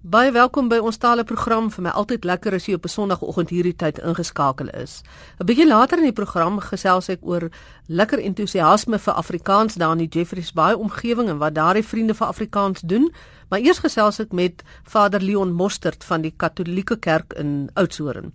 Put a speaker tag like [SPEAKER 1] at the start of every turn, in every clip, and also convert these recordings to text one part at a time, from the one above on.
[SPEAKER 1] Baie welkom by ons tale program. Vir my altyd lekker as jy op 'n Sondagoggend hierdie tyd ingeskakel is. 'n Bietjie later in die program gesels ek oor lekker entoesiasme vir Afrikaans daar in die Jeffreys Bay omgewing en wat daardie vriende vir Afrikaans doen. Maar eers gesels ek met Vader Leon Mostert van die Katolieke Kerk in Oudtshoorn.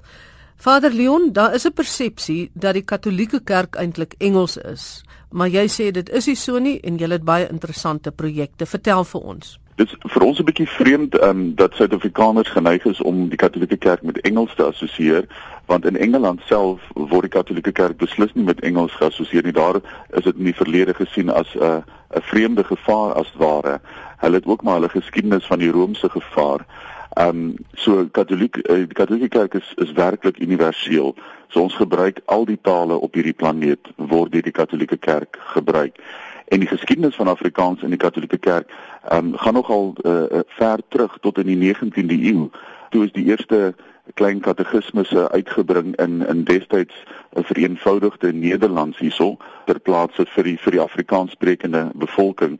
[SPEAKER 1] Vader Leon, daar is 'n persepsie dat die Katolieke Kerk eintlik Engels is, maar jy sê dit is nie so nie en jy het baie interessante projekte. Vertel vir ons.
[SPEAKER 2] Dit is vir ons 'n bietjie vreemd um, dat Suid-Afrikaners geneig is om die Katolieke Kerk met Engels te assosieer, want in Engeland self word die Katolieke Kerk beslis nie met Engels geassosieer nie. Daar is dit in die verlede gesien as 'n uh, 'n vreemde gevaar as ware. Hulle het ook maar hulle geskiedenis van die Romeinse gevaar. Ehm um, so Katoliek uh, die Katolieke Kerk is is werklik universeel. So ons gebruik al die tale op hierdie planeet word deur die Katolieke Kerk gebruik en die geskiedenis van Afrikaans in die Katolieke Kerk um, gaan nogal uh, ver terug tot in die 19de eeu. Toe is die eerste klein katekismusse uitgebring in in destyds 'n vereenvoudigde Nederlands hierso ter plaatse vir die vir die Afrikaanssprekende bevolking.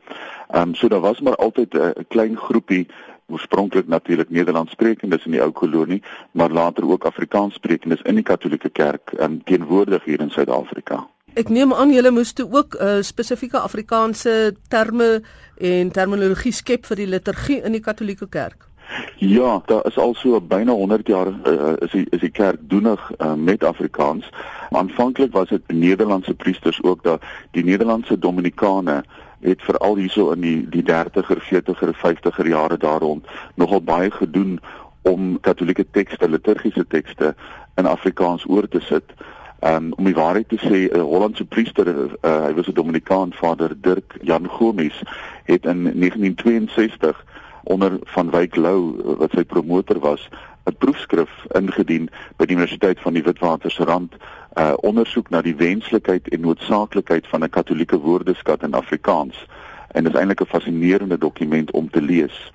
[SPEAKER 2] Ehm um, so daar was maar altyd 'n klein groepie oorspronklik natuurlik Nederlandssprekendes in die ou kolonie, maar later ook Afrikaanssprekendes in die Katolieke Kerk um, teenwoordig hier in Suid-Afrika.
[SPEAKER 1] Ek neem aan julle moes toe ook uh, spesifieke Afrikaanse terme en terminologie skep vir die liturgie in die Katolieke Kerk.
[SPEAKER 2] Ja, daar is al so byna 100 jaar uh, is die is die kerk doenig uh, met Afrikaans. Aanvanklik was dit Nederlandse priesters ook daar. Die Nederlandse Dominikane het veral hierso in die die 30er, 40er, 50er jare daar rond nogal baie gedoen om Katolieke tekste, liturgiese tekste in Afrikaans oor te sit. Um, om die waarheid te sê, 'n Hollandse priester, uh, hy was 'n Dominikaan, Vader Dirk Jan Gomes, het in 1962 onder van Wyk Lou wat sy promotor was, 'n proefskrif ingedien by die Universiteit van die Witwatersrand, 'n uh, ondersoek na die wenslikheid en noodsaaklikheid van 'n katolieke woordeskat in Afrikaans. En dit is eintlik 'n fascinerende dokument om te lees.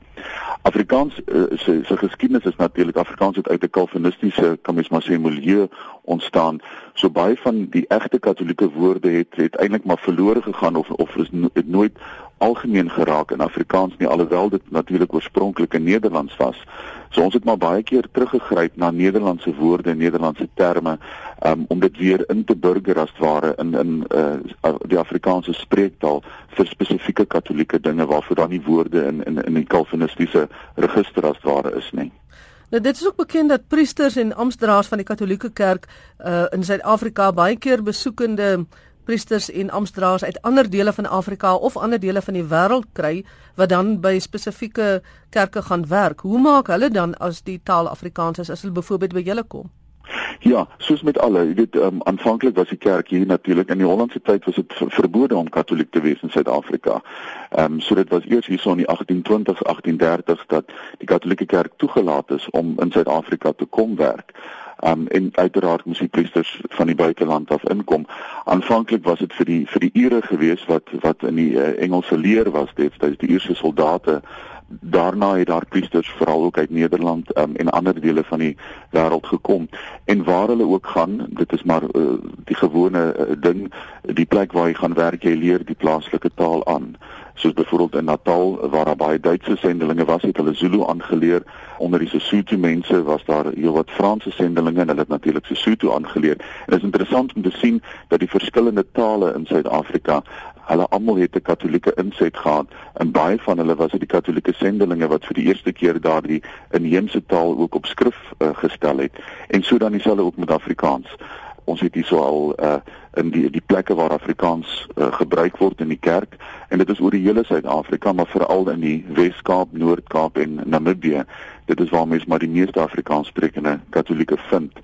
[SPEAKER 2] Afrikaans uh, se se geskiedenis is natuurlik Afrikaans het uit 'n kalvinistiese kan mens maar sê milieu ontstaan. So baie van die egte katolieke woorde het het eintlik maar verlore gegaan of of is no, het nooit algemeen geraak in Afrikaans nie alhoewel dit natuurlik oorspronklik in Nederlands was. So ons het maar baie keer teruggegryp na Nederlandse woorde Nederlandse terme um, om dit weer in te burger as ware in in uh, die Afrikaanse spreektaal vir spesifieke katolieke dinge waarvoor dan nie woorde in in in die kalvinistiese register as ware is nie.
[SPEAKER 1] Nou dit is ook bekend dat priesters en amptdraers van die Katolieke Kerk uh, in Suid-Afrika baie keer besoekende priesters en amptdraers uit ander dele van Afrika of ander dele van die wêreld kry wat dan by spesifieke kerke gaan werk. Hoe maak hulle dan as die taal Afrikaans is as hulle byvoorbeeld by julle kom?
[SPEAKER 2] Ja, soos met alle, jy weet, um, aanvanklik was die kerk hier natuurlik in die Hollandse tyd was dit verbode om katoliek te wees in Suid-Afrika. Ehm um, so dit was eers hierso in die 1820s, 1830s dat die katolieke kerk toegelaat is om in Suid-Afrika te kom werk. Um, en uiteraard moes die priesters van die buiteland af inkom. Aanvanklik was dit vir die vir die ure gewees wat wat in die uh, Engelse leer was, is die Ierse soldate daarna het daar priesters veral ook uit Nederland um, en ander dele van die wêreld gekom. En waar hulle ook gaan dit is maar uh, die gewone uh, ding die plek waar jy gaan werk jy leer die plaaslike taal aan soos byvoorbeeld in Natal waar daar baie Duitse sendelinge was het hulle Zulu aangeleer. Onder die Sesotho mense was daar heelwat Franse sendelinge en hulle het natuurlik Sesotho aangeleer. En dit is interessant om te sien dat die verskillende tale in Suid-Afrika hulle almal het 'n katolieke inset gehad. En baie van hulle was uit die katolieke sendelinge wat vir die eerste keer daardie inheemse taal ook op skrif uh, gestel het. En so dan dieselfde ook met Afrikaans ons het hierso al uh, in die die plekke waar Afrikaans uh, gebruik word in die kerk en dit is oor die hele Suid-Afrika maar veral in die Wes-Kaap, Noord-Kaap en Namibië dit is waar mense maar die meeste Afrikaans sprekende katolieke vind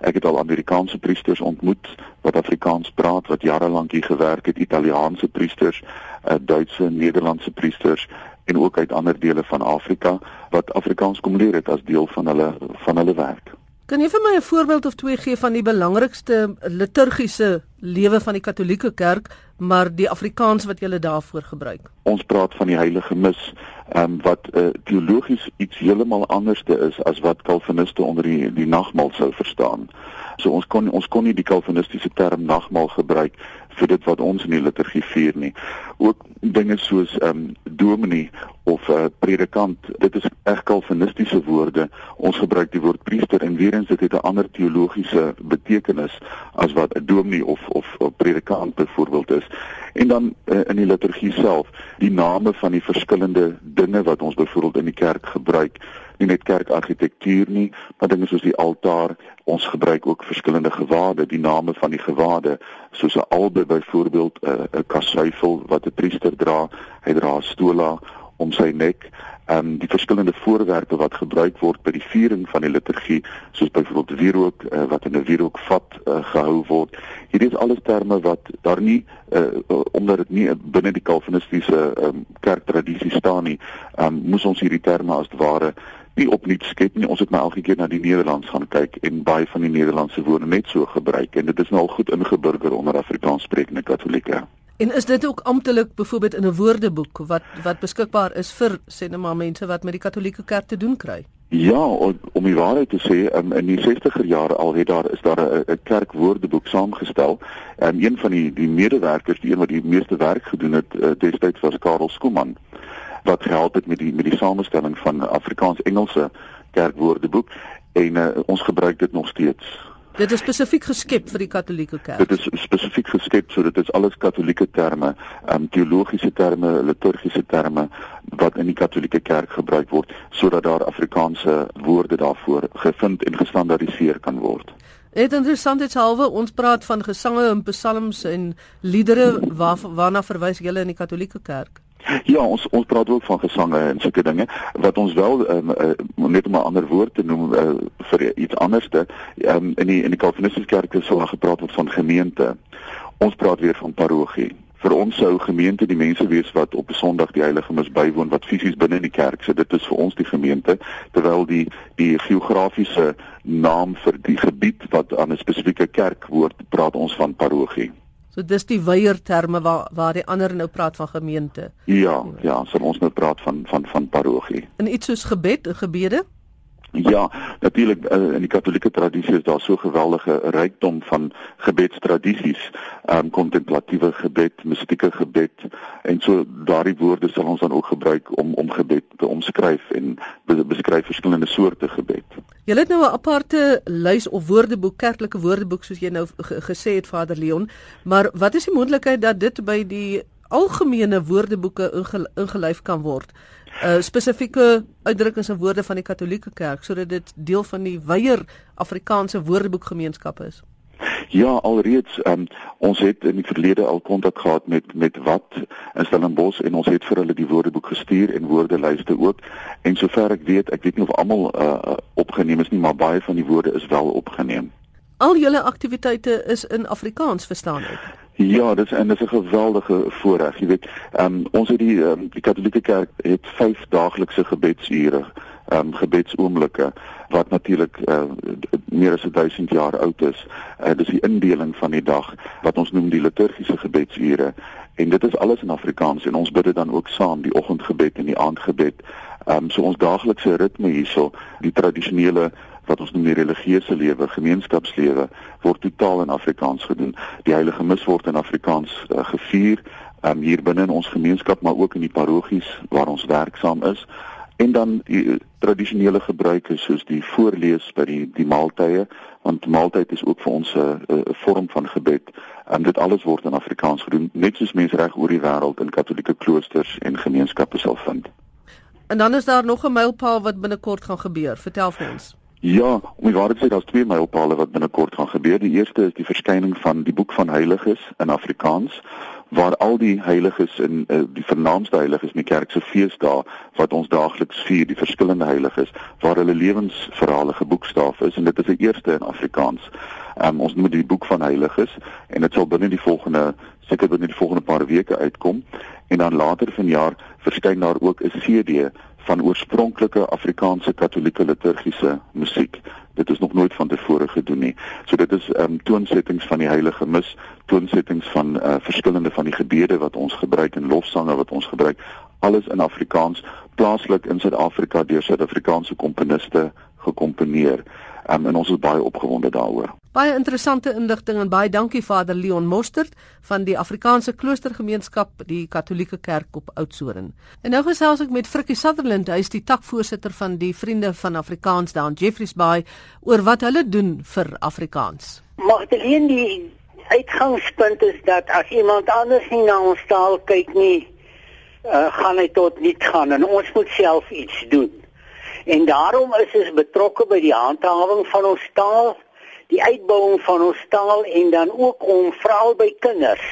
[SPEAKER 2] Ek het al Amerikaanse priesters ontmoet wat Afrikaans praat, wat jare lank hier gewerk het, Italiaanse priesters, uh, Duitse, Nederlandse priesters en ook uit ander dele van Afrika wat Afrikaans kom leer het as deel van hulle van hulle werk.
[SPEAKER 1] Kan jy vir my 'n voorbeeld of twee gee van die belangrikste liturgiese lewe van die Katolieke Kerk, maar die Afrikaans wat jy daarvoor gebruik?
[SPEAKER 2] Ons praat van die heilige mis, ehm um, wat uh, teologies iets heeltemal anderste is as wat Calviniste onder die die nagmaal sou verstaan. So ons kon ons kon nie die Calvinistiese term nagmaal gebruik vir dit wat ons in die liturgie vier nie. Ook dinge soos ehm um, dominee of 'n uh, predikant, dit is reg kalvinistiese woorde. Ons gebruik die woord priester en weer eens dit het 'n ander teologiese betekenis as wat 'n dominee of of 'n predikant byvoorbeeld is. En dan uh, in die liturgie self, die name van die verskillende dinge wat ons byvoorbeeld in die kerk gebruik nie net kerkargitektuur nie, maar dinge soos die altaar. Ons gebruik ook verskillende gewade, die name van die gewade, soos 'n albe byvoorbeeld, 'n 'n kasuifel wat 'n priester dra, hy dra 'n stola om sy nek en um, die verskillende voorwerpe wat gebruik word by die viering van die liturgie soos byvoorbeeld wierook uh, wat in 'n wierookvat uh, gehou word. Hierdie is alles terme wat daar nie uh, uh, omdat dit nie binne die kalvinistiese um, kerktradisie staan nie, um, moes ons hierdie terme as ware nie opnuut skep nie. Ons het maar elke keer na die Nederlands gaan kyk en baie van die Nederlandse woorde net so gebruik en dit is nou al goed ingeburger onder Afrikaans sprekende Katolieke.
[SPEAKER 1] En is dit ook amptelik byvoorbeeld in 'n woordeboek wat wat beskikbaar is vir sê net maar mense wat met die Katolieke Kerk te doen kry?
[SPEAKER 2] Ja, om, die waarheid te sê, um, in die 60er jare al het daar is daar 'n kerkwoordeboek saamgestel. En um, een van die die medewerkers, die een wat die meeste werk gedoen het uh, destyds was Karel Skooman wat gehelp het met die met die samestelling van Afrikaans-Engelse kerkwoordeboek en uh, ons gebruik dit nog steeds.
[SPEAKER 1] Dit is spesifiek geskep vir die Katolieke Kerk.
[SPEAKER 2] Dit is spesifiek geskep so dit is alles Katolieke terme, ehm um, teologiese terme, liturgiese terme wat in die Katolieke Kerk gebruik word sodat daar Afrikaanse woorde daarvoor gevind en gestandaardiseer kan word.
[SPEAKER 1] Dit interessant is halwe ons praat van gesange en psalms en liedere waar, waarna verwys julle in die Katolieke Kerk?
[SPEAKER 2] Ja, ons ons praat ook van gesange en sulke dinge wat ons wel um, uh, net om 'n ander woord te noem uh, vir iets anderste um, in die in die Calvinistiese kerke sou gepraat word van gemeente. Ons praat weer van parochie. Vir ons sou gemeente die mense wees wat op 'n Sondag die heilige mis bywoon wat fisies binne in die kerk sit. Dit is vir ons die gemeente terwyl die die geografiese naam vir die gebied wat aan 'n spesifieke kerk hoort, praat ons van parochie.
[SPEAKER 1] So dis die weier terme waar waar die ander nou praat van gemeente.
[SPEAKER 2] Ja, ja, so ons nou praat van van van parochie.
[SPEAKER 1] En iets soos gebed, gebede?
[SPEAKER 2] Ja, natuurlik uh, in die Katolieke tradisie is daar so geweldige rykdom van gebedstradisies, ehm um, kontemplatiewe gebed, mystieke gebed en so daardie woorde sal ons dan ook gebruik om om gebed te omskryf en beskryf verskillende soorte gebed.
[SPEAKER 1] Jy het nou 'n aparte lys of woordeboek, kerklike woordeboek soos jy nou gesê het Vader Leon, maar wat is die moontlikheid dat dit by die algemene woordeboeke ingelyf kan word? uh, spesifieke uitdrukkings en woorde van die Katolieke Kerk sodat dit deel van die wyeer Afrikaanse woordeboekgemeenskap is.
[SPEAKER 2] Ja, alreeds um, ons het in die verlede al kontak gehad met met wat in Stellenbosch en ons het vir hulle die woordeboek gestuur en woordelyste ook. En sover ek weet, ek weet nie of almal uh, opgeneem is nie, maar baie van die woorde is wel opgeneem.
[SPEAKER 1] Al julle aktiwiteite is in Afrikaans, verstaan ek?
[SPEAKER 2] Ja, dit is en dit is 'n geweldige voorreg, jy weet. Ehm um, ons het die um, die Katolieke Kerk het 5 daaglikse gebedsure, ehm um, gebedsoomblikke wat natuurlik uh, meer as 1000 jaar oud is. Uh, dis die indeling van die dag wat ons noem die liturgiese gebedsure en dit is alles in Afrikaans en ons bid dit dan ook saam, die oggendgebed en die aandgebed. Ehm um, so ons daaglikse ritme hierso, die tradisionele wat ons noem die religieuse lewe, gemeenskapslewe word totaal in Afrikaans gedoen. Die heilige mis word in Afrikaans uh, gevier um, hier binne in ons gemeenskap, maar ook in die parochies waar ons werksaam is. En dan die uh, tradisionele gebruike soos die voorlees by die die maaltye, want maaltyd is ook vir ons 'n vorm van gebed. En dit alles word in Afrikaans gedoen, net soos mense reg oor die wêreld in katolieke kloosters en gemeenskappe sal vind.
[SPEAKER 1] En dan is daar nog 'n mylpaal wat binnekort gaan gebeur. Vertel vir ons.
[SPEAKER 2] Ja, om die waarheid te sê, daar's twee mylpale wat binnekort gaan gebeur. Die eerste is die verskyning van die boek van heiliges in Afrikaans waar al die heiliges in uh, die vernaamste heiliges in die kerk se feesdae wat ons daagliks vier, die verskillende heiliges waar hulle lewensverhale geboekstaaf is en dit is die eerste in Afrikaans. Um, ons noem dit die boek van heiliges en dit sal binne die volgende seker binne die volgende paar weke uitkom en dan later vanjaar verskyn daar ook 'n CD van oorspronklike Afrikaanse Katolieke liturgiese musiek. Dit is nog nooit van tevore gedoen nie. So dit is ehm um, toonsettings van die Heilige Mis, toonsettings van uh, verskillende van die gebede wat ons gebruik en lofsange wat ons gebruik, alles in Afrikaans, plaaslik in Suid-Afrika deur Suid-Afrikaanse komponiste gekomponeer. Um, en ons is baie opgewonde daaroor.
[SPEAKER 1] Baie interessante inligting en baie dankie Vader Leon Mostert van die Afrikaanse Kloostergemeenskap die Katolieke Kerk op Oudtshoorn. En nou gesels ek met Frikkie Sutherland, hy is die takvoorsitter van die Vriende van Afrikaans daar in Jeffreys Bay oor wat hulle doen vir Afrikaans.
[SPEAKER 3] Magdalene die uitgangspunt is dat as iemand anders nie na ons taal kyk nie, uh, gaan hy tot niet gaan en ons moet self iets doen. En daarom is ons betrokke by die handhawing van ons taal, die uitbouing van ons taal en dan ook om veral by kinders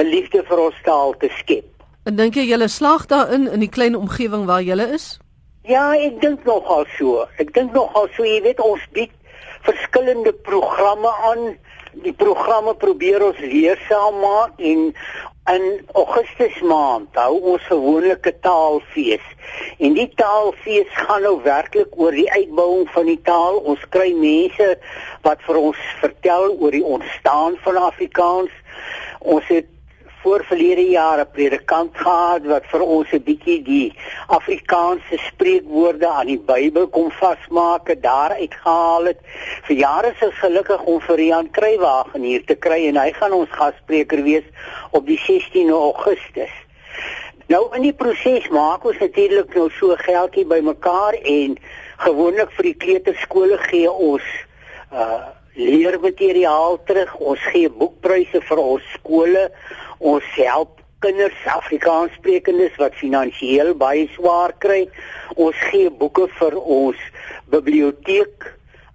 [SPEAKER 3] 'n liefde vir ons taal te skep.
[SPEAKER 1] En dink jy julle slaag daarin in die klein omgewing waar julle is?
[SPEAKER 3] Ja, ek dink nogal so. Ek dink nogal so, jy weet ons bied verskillende programme aan die programme probeer ons leersaam maak en in Augustus maand hou ons gewoonlik 'n taalfees. En die taalfees gaan nou werklik oor die uitbouing van die taal. Ons kry mense wat vir ons vertel oor die ontstaan van Afrikaans. Ons het voor verlede jare predikant gehad wat vir ons 'n bietjie die Afrikaanse spreekwoorde aan die Bybel kom vasmaak en daar uitgehaal het. Vir jare is gelukkig om vir Rian Kruiwagen hier te kry en hy gaan ons gasspreker wees op die 16 Augustus. Nou in die proses maak ons natuurlik nou so geldjie bymekaar en gewoonlik vir die kleuterskole gee ons uh leermateriaal terug. Ons gee boekpryse vir ons skole. Ons help kinders Afrikaanssprekendes wat finansiëel baie swaar kry. Ons gee boeke vir ons biblioteek.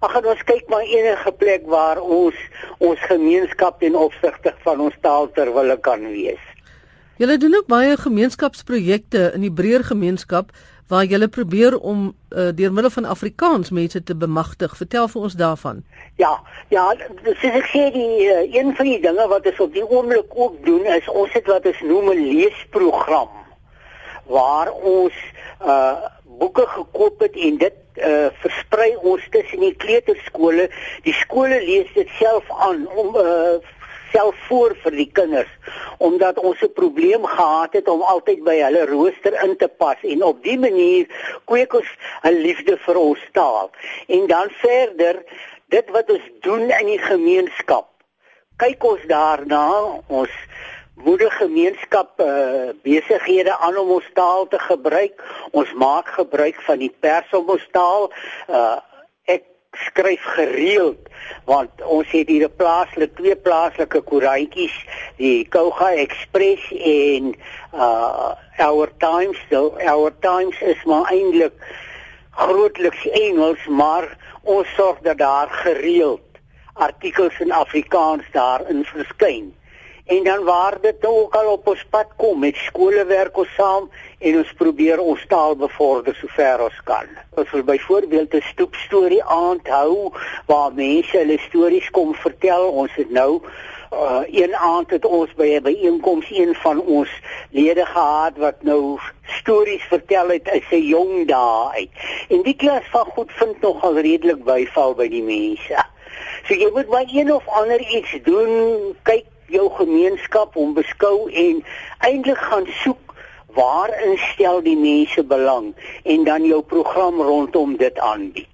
[SPEAKER 3] Ag en ons kyk maar enige plek waar ons ons gemeenskap ten opsigte van ons taal terwille kan wees.
[SPEAKER 1] Julle doen ook baie gemeenskapsprojekte in die breër gemeenskap waar jy probeer om uh, deur middel van Afrikaans mense te bemagtig. Vertel vir ons daarvan.
[SPEAKER 3] Ja, ja, soos ek sê die uh, een van die dinge wat ons op die oomblik ook doen is ons het wat ons noem 'n leesprogram waar ons uh boeke gekoop het en dit uh versprei ons tussen die kleuterskole. Die skole lees dit self aan om uh self voor vir die kinders omdat ons 'n probleem gehad het om altyd by hulle rooster in te pas en op dië manier kweek ons 'n liefde vir ons taal. En dan verder dit wat ons doen in die gemeenskap. Kyk ons daarna ons moeder gemeenskap uh, besighede aan om ons taal te gebruik. Ons maak gebruik van die pers om ons taal uh, skryf gereeld want ons het hier 'n plaaslike twee plaaslike koerantjies die Kouga Express en uh Our Times. So Our Times is maar eintlik grootliks Engels maar ons sorg dat daar gereeld artikels in Afrikaans daarin verskyn en dan waar dit nou ook al op ons pad kom met skole werk ons saam en ons probeer ons taal bevorder sover ons kan. Ons wil byvoorbeeld 'n stoepstorie aand hou waar mense hulle stories kom vertel. Ons het nou uh, een aand het ons by 'n byeenkoms een van ons lede gehad wat nou stories vertel het uit sy jong dae uit. En die klas van goed vind nogal redelik byval by die mense. So jy moet maar een of ander iets doen, kyk jou gemeenskap hom beskou en eintlik gaan soek waarin stel die mense belang en dan jou program rondom dit aanbied.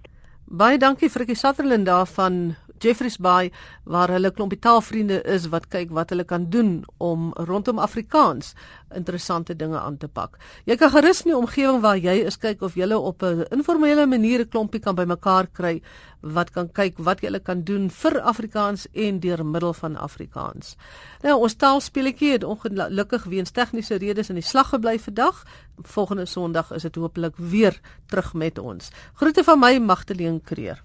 [SPEAKER 1] Baie dankie vir die Sutherland daarvan Jeffreys Bay waar hulle klompie taalvriende is wat kyk wat hulle kan doen om rondom Afrikaans interessante dinge aan te pak. Jy kan gerus in die omgewing waar jy is kyk of jy op 'n informele manier 'n klompie kan bymekaar kry wat kan kyk wat jy kan doen vir Afrikaans en deur middel van Afrikaans. Nou ons taalspeletjie het ongelukkig weens tegniese redes in die slag gebly vandag. Volgende Sondag is dit hopelik weer terug met ons. Groete van my Magdalene Creer.